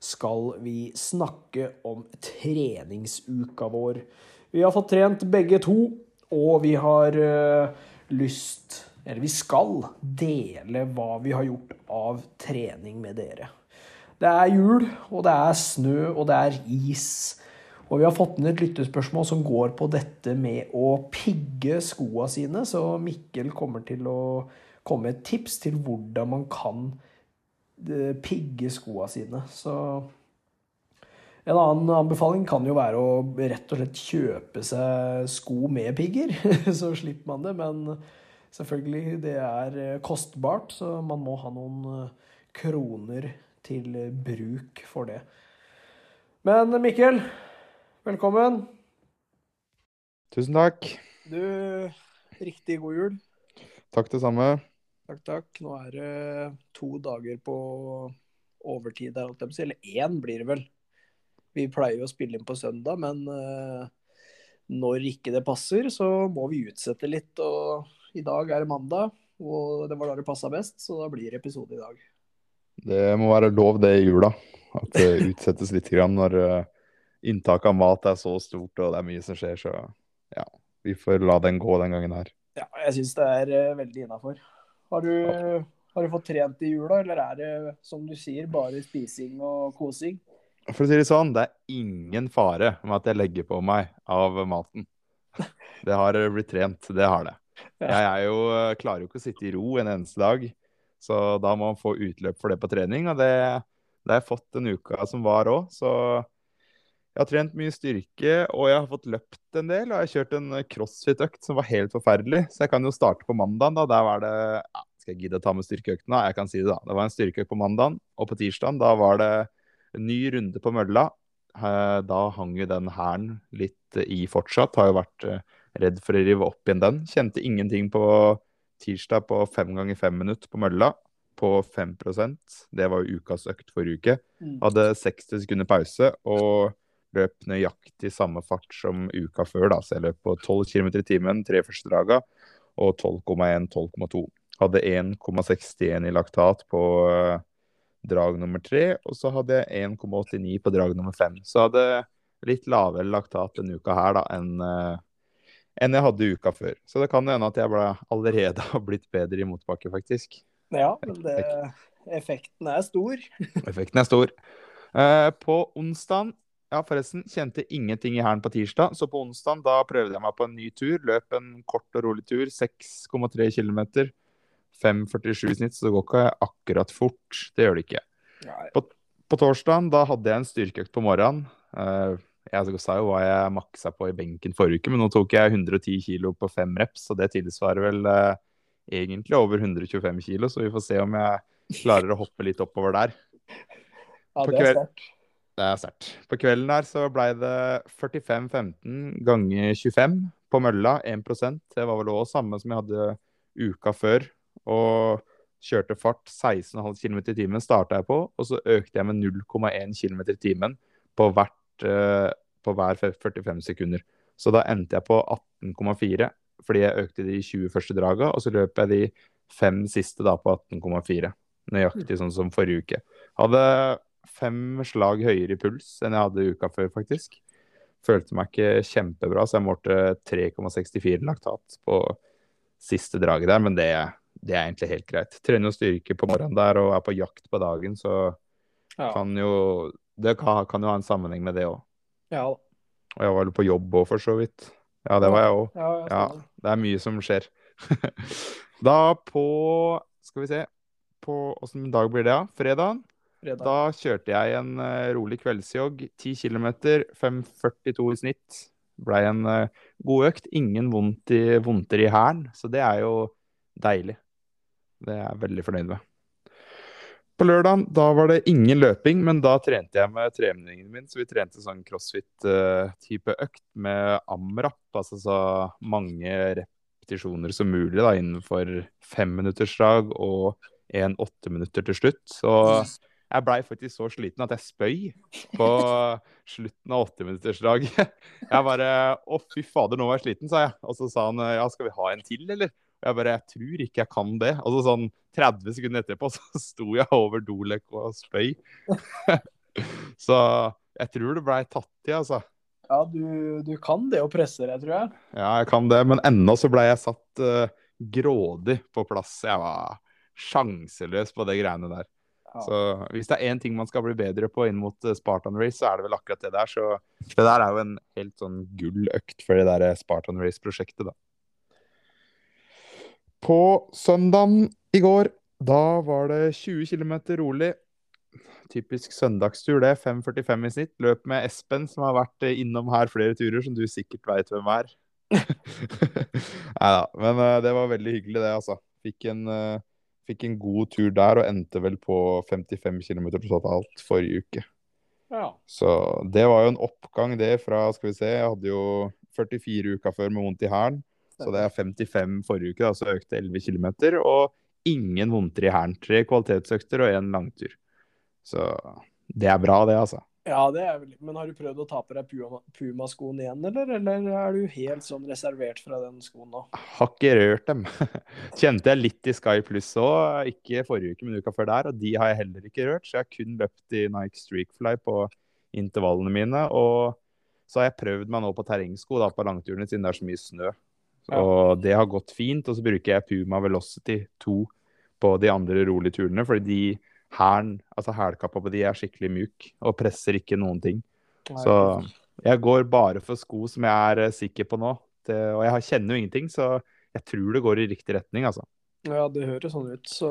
skal vi snakke om treningsuka vår. Vi har fått trent begge to, og vi har øh, lyst Eller vi skal dele hva vi har gjort av trening med dere. Det er jul, og det er snø, og det er is. Og vi har fått inn et lyttespørsmål som går på dette med å pigge skoa sine, så Mikkel kommer til å komme med et tips til hvordan man kan eh, pigge skoa sine. Så en annen anbefaling kan jo være å rett og slett kjøpe seg sko med pigger, så slipper man det. Men selvfølgelig, det er eh, kostbart, så man må ha noen eh, kroner til bruk for det. Men Mikkel, velkommen. Tusen takk. Du, riktig god jul. Takk det samme. Takk, takk. Nå er det to dager på overtid der, holdt jeg på å si. Eller én blir det vel. Vi pleier jo å spille inn på søndag, men eh, når ikke det passer, så må vi utsette litt. Og i dag er det mandag, og det var da det passa best, så da blir det episode i dag. Det må være lov det i jula. At det utsettes litt grann når uh, inntaket av mat er så stort og det er mye som skjer. Så ja, vi får la den gå den gangen her. Ja, jeg syns det er eh, veldig innafor. Har, du- har du fått trent i jula, eller er det, som du sier, bare spising og kosing? For å si det sånn, det er ingen fare med at jeg legger på meg av maten. Det har blitt trent, det har det. Jeg jo, klarer jo ikke å sitte i ro en eneste dag, så da må man få utløp for det på trening. Og det, det har jeg fått den uka som var òg, så jeg har trent mye styrke, og jeg har fått løpt en del. Og jeg har kjørt en crossfit-økt som var helt forferdelig, så jeg kan jo starte på mandagen. da, Der var det ja, Skal jeg gidde å ta med styrkeøkten? da? Jeg kan si det, da. Det var en styrkeøkt på mandagen, og på tirsdagen da var det en ny runde på mølla. Eh, Da hang jo den hæren litt i fortsatt. Har jo vært eh, redd for å rive opp igjen den. Kjente ingenting på tirsdag på fem ganger fem minutter på mølla. På 5% Det var ukas økt forrige uke. Mm. Hadde 60 sekunder pause og løp nøyaktig samme fart som uka før. da, Så jeg løp på 12 km i timen tre første draga og 12,1-12,2. Hadde 1,61 i laktat på eh, drag nummer tre, og så hadde jeg 1,89 på drag nummer fem. Så hadde litt lavere laktat denne uka her da, enn eh, enn jeg hadde uka før. Så det kan hende at jeg allerede har blitt bedre i motbakke, faktisk. Ja, men det, effekten er stor. Effekten er stor. Eh, på onsdag ja, forresten, kjente ingenting i hælen på tirsdag, så på onsdag da prøvde jeg meg på en ny tur. Løp en kort og rolig tur, 6,3 km. 5,47 snitt, så det går ikke akkurat fort. Det gjør det ikke. På, På torsdag da hadde jeg en styrkeøkt på morgenen. Eh, jeg sa jo hva jeg maksa på i benken forrige uke, men nå tok jeg 110 kilo på fem reps, og det tilsvarer vel eh, egentlig over 125 kilo, så vi får se om jeg klarer å hoppe litt oppover der. Ja, det er sterkt. Det er sterkt. På kvelden her så blei det 45-15 ganger 25 på mølla, 1% Det var vel òg samme som jeg hadde uka før. Og kjørte fart 16,5 km i timen starta jeg på, og så økte jeg med 0,1 km i timen på, hvert, eh, på hver 45 sekunder. Så da endte jeg på 18,4 fordi jeg økte de 20 første draga, og så løp jeg de fem siste da på 18,4. Nøyaktig sånn som forrige uke. Hadde fem slag høyere i puls enn jeg hadde uka før, faktisk. Følte meg ikke kjempebra, så jeg målte 3,64 laktat på siste draget der, men det, det er egentlig helt greit. Trener jo styrke på morgenen der og er på jakt på dagen, så Ja. kan jo Det kan, kan jo ha en sammenheng med det òg. Ja. Og jeg var vel på jobb òg, for så vidt. Ja, det var jeg òg. ja, Ja, det. er mye som skjer. da på Skal vi se På åssen dag blir det, da? Fredag? Fredag. Da kjørte jeg en uh, rolig kveldsjogg. 10 km, 5,42 i snitt. Blei en uh, god økt. Ingen vondt i, vondter i hælen, så det er jo deilig. Det er jeg veldig fornøyd med. På lørdag da var det ingen løping, men da trente jeg med treningen min. Så vi trente sånn crossfit-type økt med amrap, altså så mange repetisjoner som mulig da, innenfor femminuttersdrag og en åtte minutter til slutt. Så jeg blei faktisk så sliten at jeg spøy på slutten av åtteminuttersdraget. Jeg bare Å, fy fader, nå var jeg sliten, sa jeg. Og så sa han ja, skal vi ha en til, eller? Og jeg bare Jeg tror ikke jeg kan det. Og så sånn 30 sekunder etterpå så sto jeg over dolek og spøy. så jeg tror det blei tatt i, altså. Ja, du, du, kan det å presse deg, tror jeg. Ja, jeg kan det. Men ennå så blei jeg satt uh, grådig på plass. Jeg var sjanseløs på de greiene der. Så hvis det er én ting man skal bli bedre på inn mot Spartan Race, så er det vel akkurat det der. Så det der er jo en helt sånn gulløkt for det der Spartan Race-prosjektet, da. På søndagen i går, da var det 20 km rolig. Typisk søndagstur, det. 5,45 i snitt. Løp med Espen, som har vært innom her flere turer, som du sikkert veit hvem er. Nei da. Men uh, det var veldig hyggelig, det, altså. Fikk en, uh, fikk en, god tur der og endte vel på 55 km totalt forrige uke. Ja. Så det var jo en oppgang, det, fra Skal vi se, jeg hadde jo 44 uker før med vondt i hælen. Så det er 55 forrige uke, da, så økte 11 km. Og ingen vondter i hælen. Tre kvalitetsøkter og én langtur. Så det er bra, det, altså. Ja, det er vel Men har du prøvd å ta på deg Puma-skoen igjen, eller? Eller er du helt sånn reservert fra den skoen nå? Har ikke rørt dem. Kjente jeg litt i Sky Plus òg, ikke forrige uke, men uka før der. Og de har jeg heller ikke rørt, så jeg har kun løpt i Nike Streakfly på intervallene mine. Og så har jeg prøvd meg nå på terrengsko da, på langturene, siden det er så mye snø. Og det har gått fint. Og så bruker jeg Puma Velocity 2 på de andre rolige turene, fordi de hælen, altså hælkappa på de er skikkelig mjuk og presser ikke noen ting. Så jeg går bare for sko som jeg er eh, sikker på nå. Det, og jeg kjenner jo ingenting, så jeg tror det går i riktig retning, altså. Ja, det høres sånn ut. Så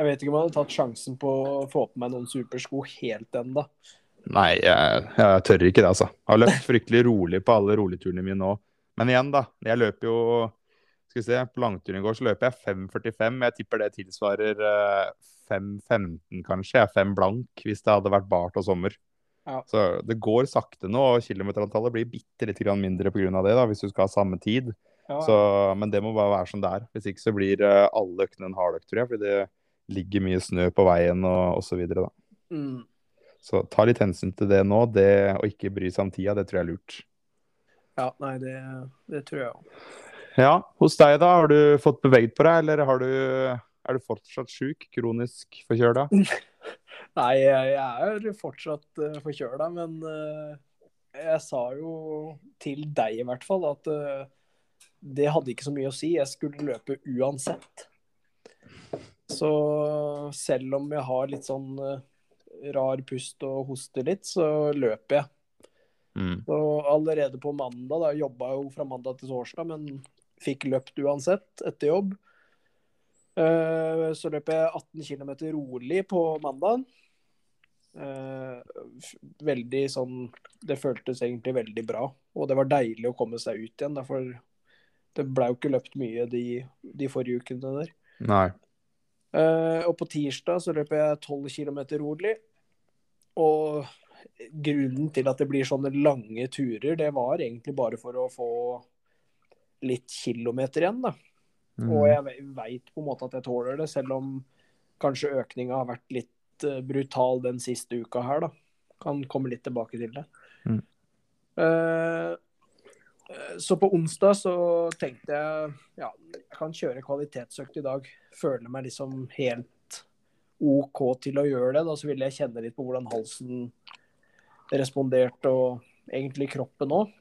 jeg vet ikke om jeg hadde tatt sjansen på å få på meg noen supersko helt ennå. Nei, jeg, jeg, tør ikke det, altså. Jeg har løpt fryktelig rolig på alle roligturene mine nå. Men igjen, da. Jeg løper jo skal vi se, På langturen i går så løper jeg 5,45. Jeg tipper det tilsvarer 5,15 eh, kanskje. Jeg er 5 blank hvis det hadde vært bart og sommer. Ja. Så det går sakte nå, og kilometerantallet blir bitte litt mindre pga. det, da, hvis du skal ha samme tid. Ja. Så, men det må bare være som det er. Hvis ikke så blir eh, alle øktene en hardøkt, tror jeg. Fordi det ligger mye snø på veien og osv. Så, mm. så ta litt hensyn til det nå. Det å ikke bry seg om tida, det tror jeg er lurt. Ja, nei, det, det tror jeg òg. Ja. Hos deg, da? Har du fått beveget på deg, eller du, er du fortsatt sjuk? Kronisk forkjøla? nei, jeg er fortsatt uh, forkjøla, men uh, jeg sa jo til deg i hvert fall at uh, det hadde ikke så mye å si. Jeg skulle løpe uansett. Så selv om jeg har litt sånn uh, rar pust og hoster litt, så løper jeg. Mm. Så allerede på mandag, da jobba jo fra mandag til torsdag, men fikk løpt uansett etter jobb. Uh, så løp jeg 18 km rolig på mandag. Uh, veldig sånn Det føltes egentlig veldig bra. Og det var deilig å komme seg ut igjen, for det ble jo ikke løpt mye de, de forrige ukene der. Nei. Uh, og på tirsdag så løp jeg 12 km rolig. Og grunnen til at det blir sånne lange turer, det var egentlig bare for å få litt kilometer igjen, da. Mm. Og jeg veit på en måte at jeg tåler det, selv om kanskje økninga har vært litt uh, brutal den siste uka her, da. Kan komme litt tilbake til det. Mm. Uh, så på onsdag så tenkte jeg ja, jeg kan kjøre kvalitetsøkt i dag. Føler meg liksom helt OK til å gjøre det. Da så ville jeg kjenne litt på hvordan halsen respondert, og egentlig kroppen òg.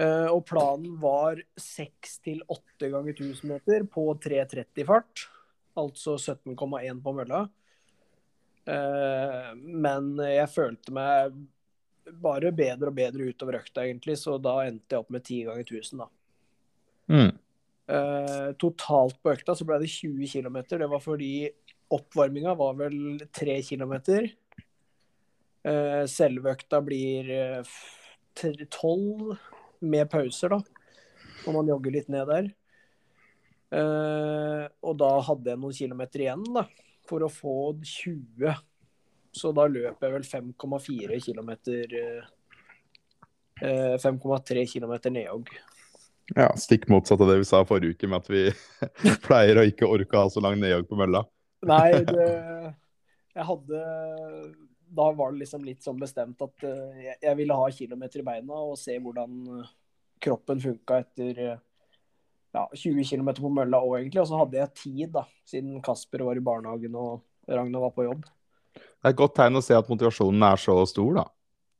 Uh, og planen var seks til åtte ganger 1000 meter på 3.30 fart. Altså 17,1 på mølla. Uh, men jeg følte meg bare bedre og bedre utover økta, egentlig, så da endte jeg opp med 10 ganger 1000, da. Mm. Uh, totalt på økta så ble det 20 km. Det var fordi oppvarminga var vel 3 km. Selve økta blir uh, tolv med pauser, da. Når man jogger litt ned der. Uh, og da hadde jeg noen kilometer igjen, da. for å få 20. Så da løper jeg vel 5,4 km 5,3 km nedjogg. Ja, Stikk motsatt av det vi sa forrige uke, med at vi pleier å ikke orke å ha så lang nedjogg på mølla. Nei, det Jeg hadde Da var det liksom litt sånn bestemt at eh, jeg, ville ha kilometer i beina og se hvordan kroppen funka etter eh, ja, 20 km på mølla òg, egentlig. Og så hadde jeg tid, da, siden Kasper var i barnehagen og Ragnar var på jobb. Det er et godt tegn å se at motivasjonen er så stor, da.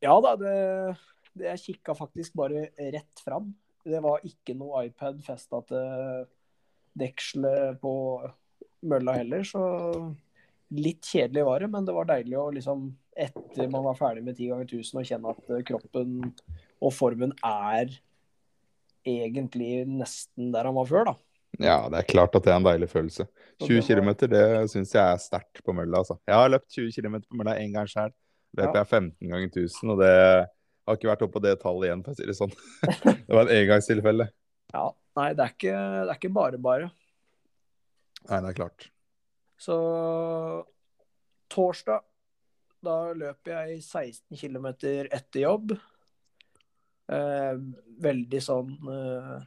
Ja da, det, det jeg kikka faktisk bare rett fram. Det var ikke noe iPad festa til dekselet på mølla heller, så litt kjedelig var det. Men det var deilig å liksom, etter man var ferdig med 10 ganger 1000, å kjenne at kroppen og formen er egentlig nesten der han var før, da. Ja, det er klart at det er en deilig følelse. 20 km, det syns jeg er sterkt på mølla, altså. Jeg har løpt 20 km på mølla én gang sjøl. Løper jeg 15 ganger 1000, og det har ikke vært oppe på det tallet igjen, for å si det sånn. Det var et engangstilfelle. Ja, nei, det er ikke, det er ikke bare bare. Nei, det er klart. Så torsdag, da løper jeg 16 km etter jobb. Eh, veldig sånn eh,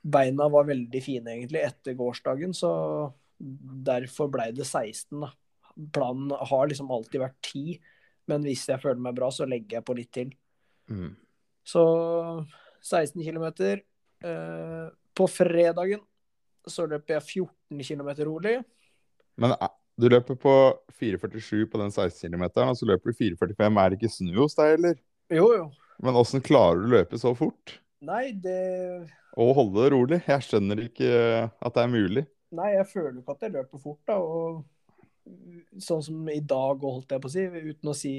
Beina var veldig fine egentlig etter gårsdagen, så derfor ble det 16. da. Planen har liksom alltid vært 10, men hvis jeg føler meg bra, så legger jeg på litt til. Mm. Så 16 km. Eh, på fredagen så løper jeg 14 km rolig. Men eh, du løper på 4,47 på den 16 km, og så løper du 4,45. Er det ikke snø hos deg, eller? Jo, jo. Men åssen klarer du å løpe så fort? Nei, det Og holde det rolig? Jeg skjønner ikke eh, at det er mulig. Nei, jeg føler ikke at jeg løper fort, da. Og sånn som i dag, holdt jeg på å si, uten å si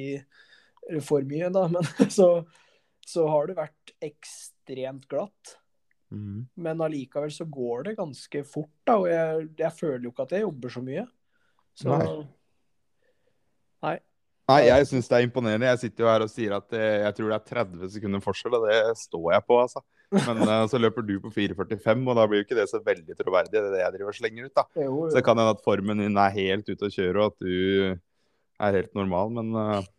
for mye, da, men så, så har det vært ekstremt glatt. Mm. Men allikevel så går det ganske fort, da. Og jeg, jeg føler jo ikke at jeg jobber så mye. Så Nei. Nei. Nei, jeg syns det er imponerende. Jeg sitter jo her og sier at eh, jeg tror det er 30 sekunder forskjell, og det står jeg på, altså. Men eh, så løper du på 4,45, og da blir jo ikke det så veldig troverdig, det er det jeg driver og slenger ut, da. Jo, Så det kan hende at formen din er helt ute å kjøre, og at du er helt normal, men eh,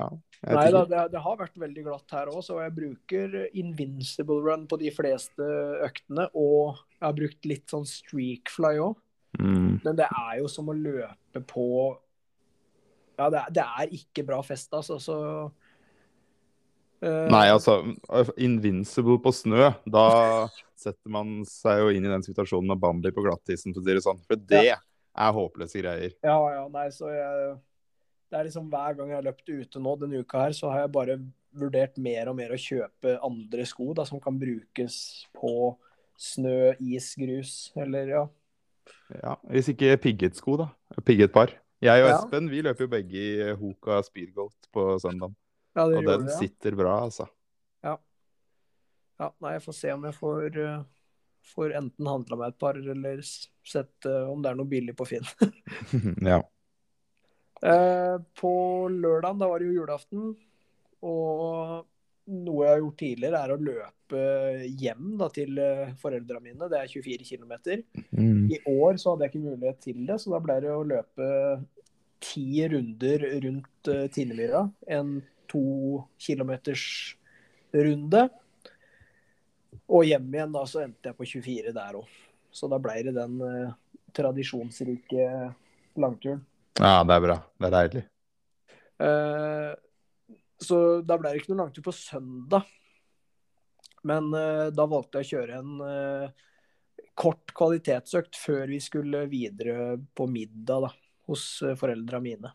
ja. Nei da, det, det har vært veldig glatt her òg, så jeg bruker invincible run på de fleste øktene. Og jeg har brukt litt sånn streakfly òg. Mm. Men det er jo som å løpe på Ja, det er, det er ikke bra fest, altså. Så Uh, Nei, altså, invincible på snø, da setter man seg jo inn i den situasjonen med Bambi på glattisen, for å si det sånn. For det er håpløse greier. Ja, ja, nei, så jeg Det er liksom hver gang jeg har løpt ute nå denne uka her, så har jeg bare vurdert mer og mer å kjøpe andre sko da, som kan brukes på snø, is, grus, eller ja. Ja, Hvis ikke pigget-sko, da. Pigget par. Jeg og Ja. Espen vi løper jo begge i Hoka Speedgoat på søndag. Ja, Og den det, ja. sitter bra, altså. ja. Nei, jeg får se om jeg får, eh, får enten handla meg et par, eller sett eh, om det er noe billig på Finn. ja. Eh, på lørdagen, da var det jo julaften. Og noe jeg har gjort tidligere, er å løpe hjem da, til eh, foreldra mine. Det er 24 km. Mm. I år så hadde jeg ikke mulighet til det, så da ble det å løpe ti runder rundt uh. En to kilometers runde. Og hjem igjen da så endte jeg på 24 der òg. Så da ble det den eh, tradisjonsrike langturen. Ja, det er bra. Det er deilig. Eh, så da ble det ikke noe langtur på søndag. Men eh, da valgte jeg å kjøre en eh, kort kvalitetsøkt før vi skulle videre på middag da, hos uh, foreldra mine.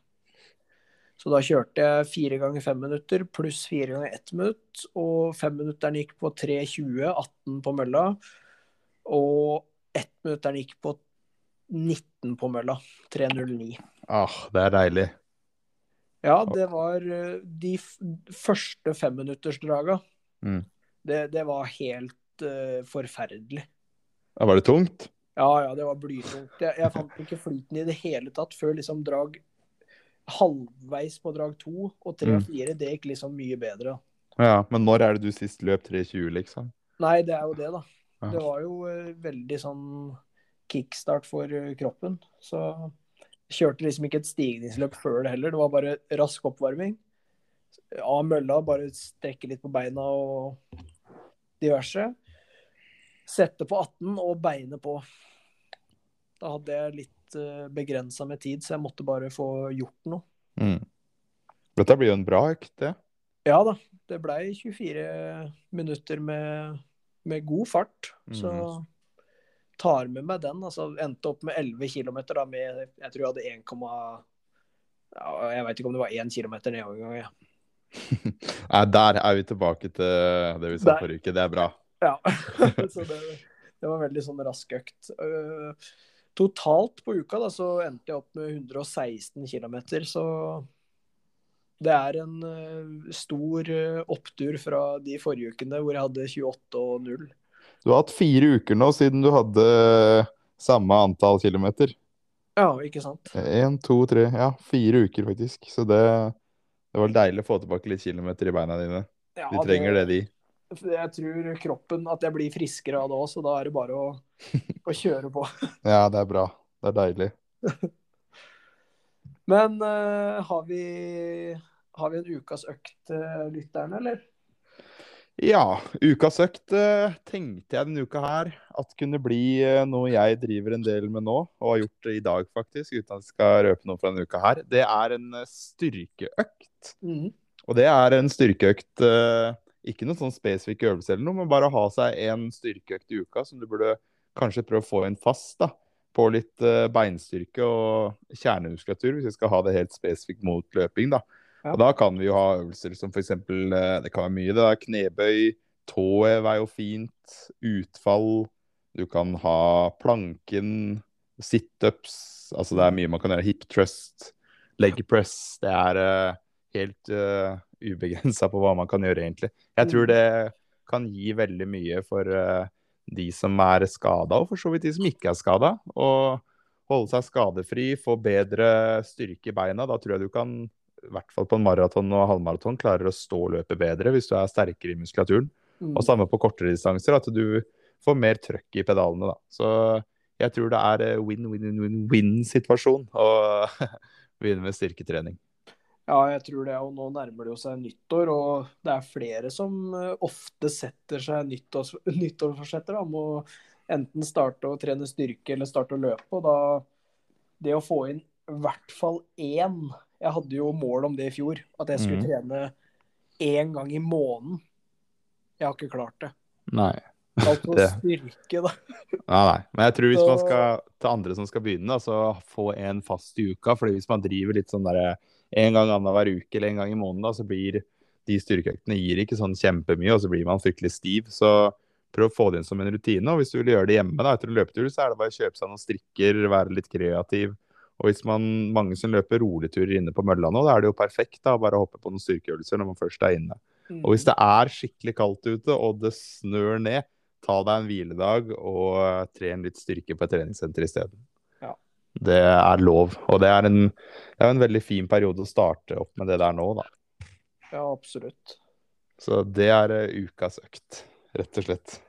Så da kjørte jeg fire ganger fem minutter pluss fire ganger ett minutt. Og femminutteren gikk på 3.20, 18 på mølla. Og ettminutteren gikk på 19 på mølla. 3.09. Ah, det er deilig. Ja, det var eh, de første femminuttersdraga. Mm. Det, det var helt uh, forferdelig. Ja, var det tungt? Ja, ja, det var blytungt. Jeg, jeg fant ikke flyten i det hele tatt før liksom drag halvveis på drag to og tre og Mm. fire. Det gikk liksom mye bedre. Ja, men når er det du sist løp 3.20, liksom? Nei, det er jo det, da. Det var jo uh, veldig sånn kickstart for eh, kroppen. Så Kjørte liksom ikke et stigningsløp før det heller. Det var bare rask oppvarming. Av mølla, bare strekke litt på beina og diverse. Sette på 18 og beinet på. Da hadde jeg litt uh, begrensa med tid, så jeg måtte bare få gjort noe. Mm. Dette blir jo en bra økt, det. Ja da. Det blei 24 minutter med, med god fart. Så Mm. Tar med meg den. Altså endte opp med 11 km da med Jeg tror jeg hadde 1, ja, jeg veit ikke om det var 1 km nedgang engang. Ja. Nei, der er vi tilbake til det vi sa forrige uke. Det er bra. Ja. så det, det var veldig sånn rask økt. Uh, totalt på uka da, så endte jeg opp med 116 km, så det er en uh, stor uh, opptur fra de forrige ukene hvor jeg hadde 28 og 0. Du har hatt fire uker nå siden du hadde samme antall kilometer. Ja, ikke sant? Én, to, tre Ja, fire uker faktisk. Så det, det var deilig å få tilbake litt kilometer i beina dine. Ja, De trenger det, de. Jeg tror kroppen At jeg blir friskere av det òg, så da er det bare å, å kjøre på. Ja, det er bra. Det er deilig. Men uh, har, vi, har vi en ukas økt til lytterne, eller? Ja, ukas økt eh, tenkte jeg denne uka her at kunne bli eh, noe jeg driver en del med nå, og har gjort det i dag faktisk, uten at jeg skal røpe noe fra denne uka her. Det er en eh, styrkeøkt. Mm. Og det er en styrkeøkt Ikke noen sånn spesifikk øvelse eller noe, men bare å ha seg en styrkeøkt i uka som du burde kanskje prøve å få inn fast. da, På litt beinstyrke og kjernemuskulatur, hvis vi skal ha det helt spesifikt mot løping. da. Ja. Og Da kan vi jo ha øvelser som f.eks. Det kan være mye. det er Knebøy, tåhev er jo fint. Utfall. Du kan ha planken, situps. Altså det er mye man kan gjøre. Hip trust, leg press. Det er uh, helt uh, ubegrensa på hva man kan gjøre, egentlig. Jeg tror det kan gi veldig mye for uh, de som er skada, og for så vidt de som ikke er skada. Å holde seg skadefri, få bedre styrke i beina. Da tror jeg du kan, i hvert fall på en maraton og halvmaraton, klarer å stå løpet bedre hvis du er sterkere i muskulaturen. Mm. Og samme på kortere distanser, at du får mer trøkk i pedalene. da. Så jeg tror det er eh, win-win-win-win-situasjon å begynne med styrketrening. Ja, jeg tror det. Og nå nærmer det seg nyttår, og det er flere som eh, ofte setter seg nyttårs, nyttårsforsetter om å enten starte å trene styrke eller starte å løpe. Og da det å få inn i hvert fall én Jeg hadde jo mål om det i fjor, at jeg skulle mm. trene én gang i måneden. Jeg har ikke klart det. Nei. Altså Det- styrke, da. Nei, nei. Men jeg tror hvis man skal til andre som skal begynne, da, så få en fast i uka. fordi hvis man driver litt sånn derre en gang annenhver uke eller en gang i måneden, da, så blir de styrkeøktene gir ikke sånn kjempemye, og så blir man fryktelig stiv. Så prøv å få det inn som en rutine. Og hvis du vil gjøre det hjemme da, etter en løpetur, så er det bare å kjøpe seg noen strikker, være litt kreativ. Og hvis man, mange som løper roligturer inne på mølla nå, da er det jo perfekt da, bare å hoppe på noen styrkeøvelser når man først er inne. Mm. Og hvis det er skikkelig kaldt ute og det snør ned, ta deg en hviledag og eh, tren litt styrke på et treningssenter isteden. Ja. Det er lov. Og det er, en, det er en veldig fin periode å starte opp med det der nå, da. Ja, absolutt. Så det er eh, ukas økt, rett og slett.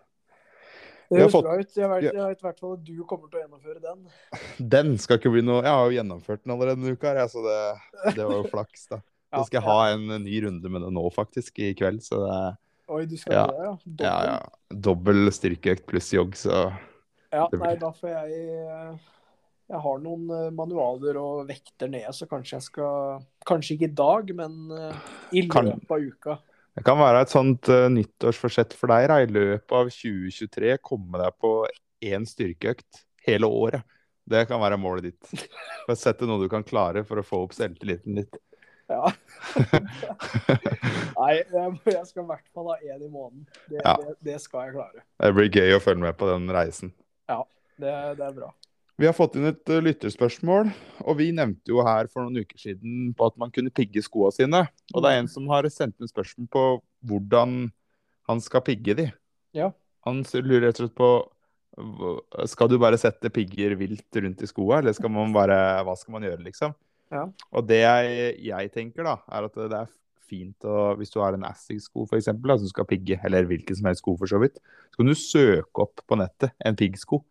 Det høres fått- bra ut. Jeg vet, i hvert fall at du kommer til å gjennomføre den. Den skal ikke bli noe Jeg har jo gjennomført den allerede denne uka, her, så det, det var jo flaks, da. Så skal jeg ha en ny runde med det nå, faktisk, i kveld. Så det Oi, du skal Ja. det, ja? Dobbel. ja, ja, dobbel styrkeøkt pluss jogg, så Ja, nei, da får jeg eh, Jeg har noen eh, manualer og vekter nede, så kanskje jeg skal Kanskje ikke i dag, men eh, i løpet av uka. Det kan være et sånt uh, nyttårsforsett for deg. Da. I løpet av 2023 komme deg på én styrkeøkt hele året. Det kan være målet ditt. Bare Sette noe du kan klare for å få opp selvtilliten litt. Ja. Nei, jeg, skal i hvert fall ha én i måneden. Det, Ja. det, det skal jeg klare. Det blir gøy å følge med på den reisen. Det, det er bra. Vi har fått inn et uh, lytterspørsmål, og vi nevnte jo her for noen uker siden på at man kunne pigge skoa sine. Og det er en som har sendt inn spørsmål på hvordan han skal pigge de. Ja. Han lurer rett og slett på Skal du bare sette pigger vilt rundt i skoa, eller skal man bare Hva skal man gjøre, liksom? Ja. Og det jeg, jeg tenker, da, er at det er fint å Hvis du har en Assig-sko f.eks., som skal pigge, eller hvilken som helst sko, for så vidt, så kan du søke opp på nettet en piggsko.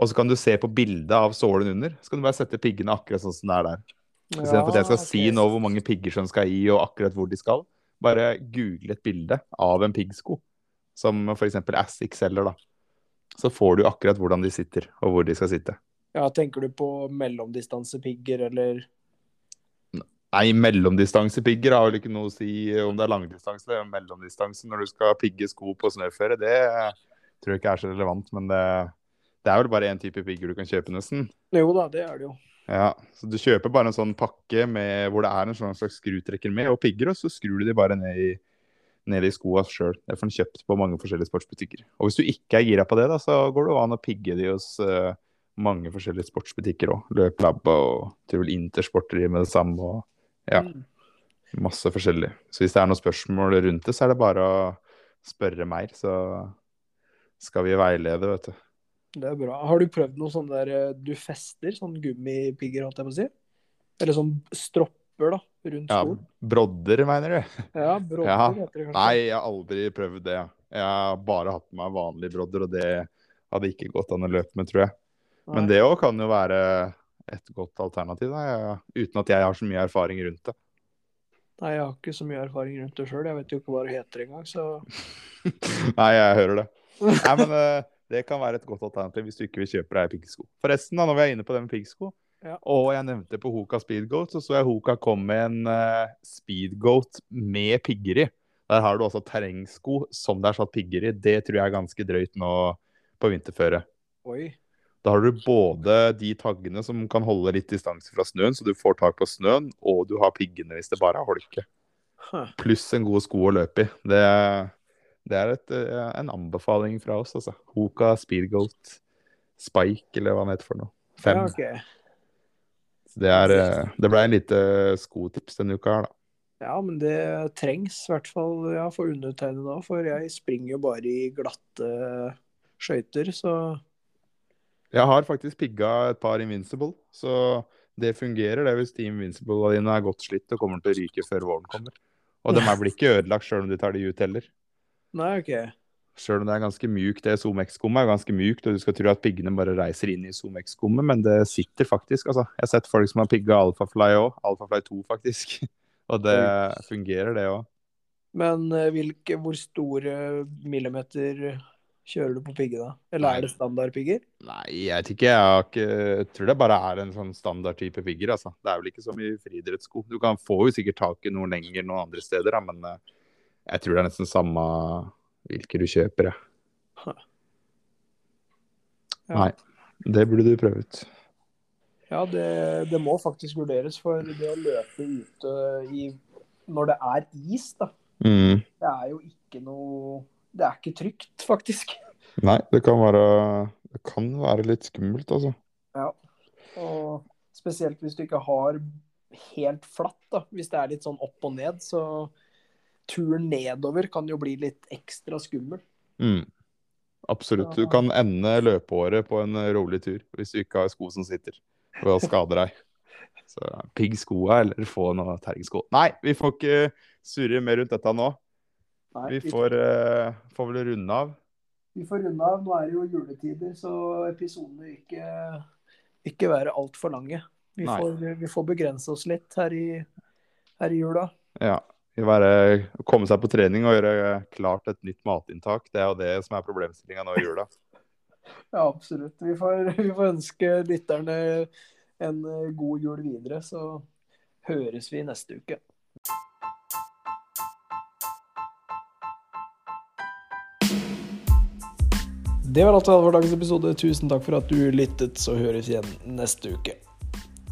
Og så kan du se på bildet av sålen under. Så kan du bare sette piggene akkurat sånn som det er der. Istedenfor at jeg skal si nå hvor mange pigger som skal i, og akkurat hvor de skal. Bare google et bilde av en piggsko, som f.eks. Assix selger, da. Så får du akkurat hvordan de sitter, og hvor de skal sitte. Ja, tenker du på mellomdistansepigger eller Nei, mellomdistansepigger har vel ikke noe å si om det er langdistanse eller mellomdistanse når du skal pigge sko på snøføre. Det tror jeg ikke er så relevant, men det, det er vel bare én type pigger du kan kjøpe, nesten. Jo da, det er det jo. Ja, så Du kjøper bare en sånn pakke med, hvor det er en sånn slags skrutrekker med, og pigger, og så skrur du de bare ned i, ned i skoa sjøl. Det får du kjøpt på mange forskjellige sportsbutikker. Og hvis du ikke er gira på det, da, så går det an å pigge de hos uh, mange forskjellige sportsbutikker òg. Løplabba og vel Intersport driver med det samme. og ja, Mm. masse forskjellig. Så hvis det er noen spørsmål rundt det, så er det bare å spørre mer, så skal vi veilede, vet du. Det er bra. Har du prøvd noe sånn der eh, du fester, sånn gummipigger, holdt jeg på å si? Eller sånn stropper, da, rundt Ja, brodder, mener du? Ja, brodder Ja. heter det kanskje. Nei, jeg har aldri prøvd det. Jeg har bare hatt med meg vanlig brodder, og det hadde ikke gått an å løpe med, tror jeg. Men Nei. det òg kan jo være et godt alternativ, da, uten at jeg har så mye erfaring rundt det. Nei, jeg har ikke så mye erfaring rundt det sjøl. Jeg vet jo ikke hva det heter engang, så Nei, jeg hører det. Nei, men eh, det kan være et godt alternativ hvis du ikke vil kjøpe deg piggsko. Forresten, da, når vi er inne på det med piggsko, Ja. og jeg nevnte på Hoka Speedgoat, så så jeg Hoka kom med en uh, Speedgoat med pigger i. Der har du også terrengsko som det er satt pigger i. Det tror jeg er ganske drøyt nå på vinterføre. Oi. Da har du både de taggene som kan holde litt distanse fra snøen, så du får tak på snøen, og du har piggene hvis det bare er holke. Pluss en god sko å løpe i. Det, det er et, eh, en anbefaling fra oss, altså. Hoka, Speedgoat, Spike, eller hva han heter for noe. Fem. Ja, okay. Det, er, eh, det ble en lite skotips denne uka her, da. Ja, men det trengs, i hvert fall ja, for undertegnede da. For jeg springer jo bare i glatte skøyter, så Jeg har faktisk pigga et par Invincible, så det fungerer det hvis de Invincible dine er godt slitt og kommer til å ryke før våren kommer. Og de er vel ikke ødelagt sjøl om du tar de ut heller. Nei, OK. Sjøl om det er ganske mjukt. Det Zoom X-skummet er ganske mjukt, og du skal tro at piggene bare reiser inn i Zoom X-skummet, men det sitter faktisk, altså. Jeg har sett folk som har pigga Alphafly òg. Alphafly 2, faktisk. Og det fungerer, det òg. Men eh, hvilke, hvor store millimeter kjører du på pigge, da? Eller er det standardpigger? Nei, jeg vet ikke. Jeg, ikke, jeg tror det bare er en sånn standard type pigger. Altså. Det er vel ikke som i friidrettssko. Du kan få jo sikkert tak i noe lenger noen andre steder, da, men eh, jeg tror det er nesten samme hvilke du kjøper. Jeg. Ja. Nei, det burde du prøve ut. Ja, det, det må faktisk vurderes, for det å løpe ute i når det er is, da, Mm. det er jo ikke noe Det er ikke trygt, faktisk. Nei, det kan være Det kan være litt skummelt, altså. Ja. Og spesielt hvis du ikke har helt flatt, da. Hvis det er litt sånn opp og ned, så turen nedover kan jo bli litt ekstra skummel. Mm. Absolutt. Du kan ende løpeåret på en rolig tur hvis du ikke har sko som sitter, ved å skade deg. Så pigg skoa, eller få noe terrengsko. Nei, vi får ikke surre mer rundt dette nå. Nei, Vi får, uh, får vel runde av. vi får runde av. Nå er det jo juletider, så episodene vil ikke, ikke være altfor lange. Vi Nei. får, vi får begrense oss litt her i, her i jula. Ja. Vi bare komme seg på trening og gjøre klart et nytt matinntak. Det er jo det som er problemstillinga nå i jula. Ja, absolutt. Vi får, vi får ønske lytterne en eh, god jul videre, så høres vi neste uke. Det var alt vi hadde for dagens episode. Tusen takk for at du lyttet, så høres igjen neste uke.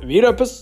Vi løpes!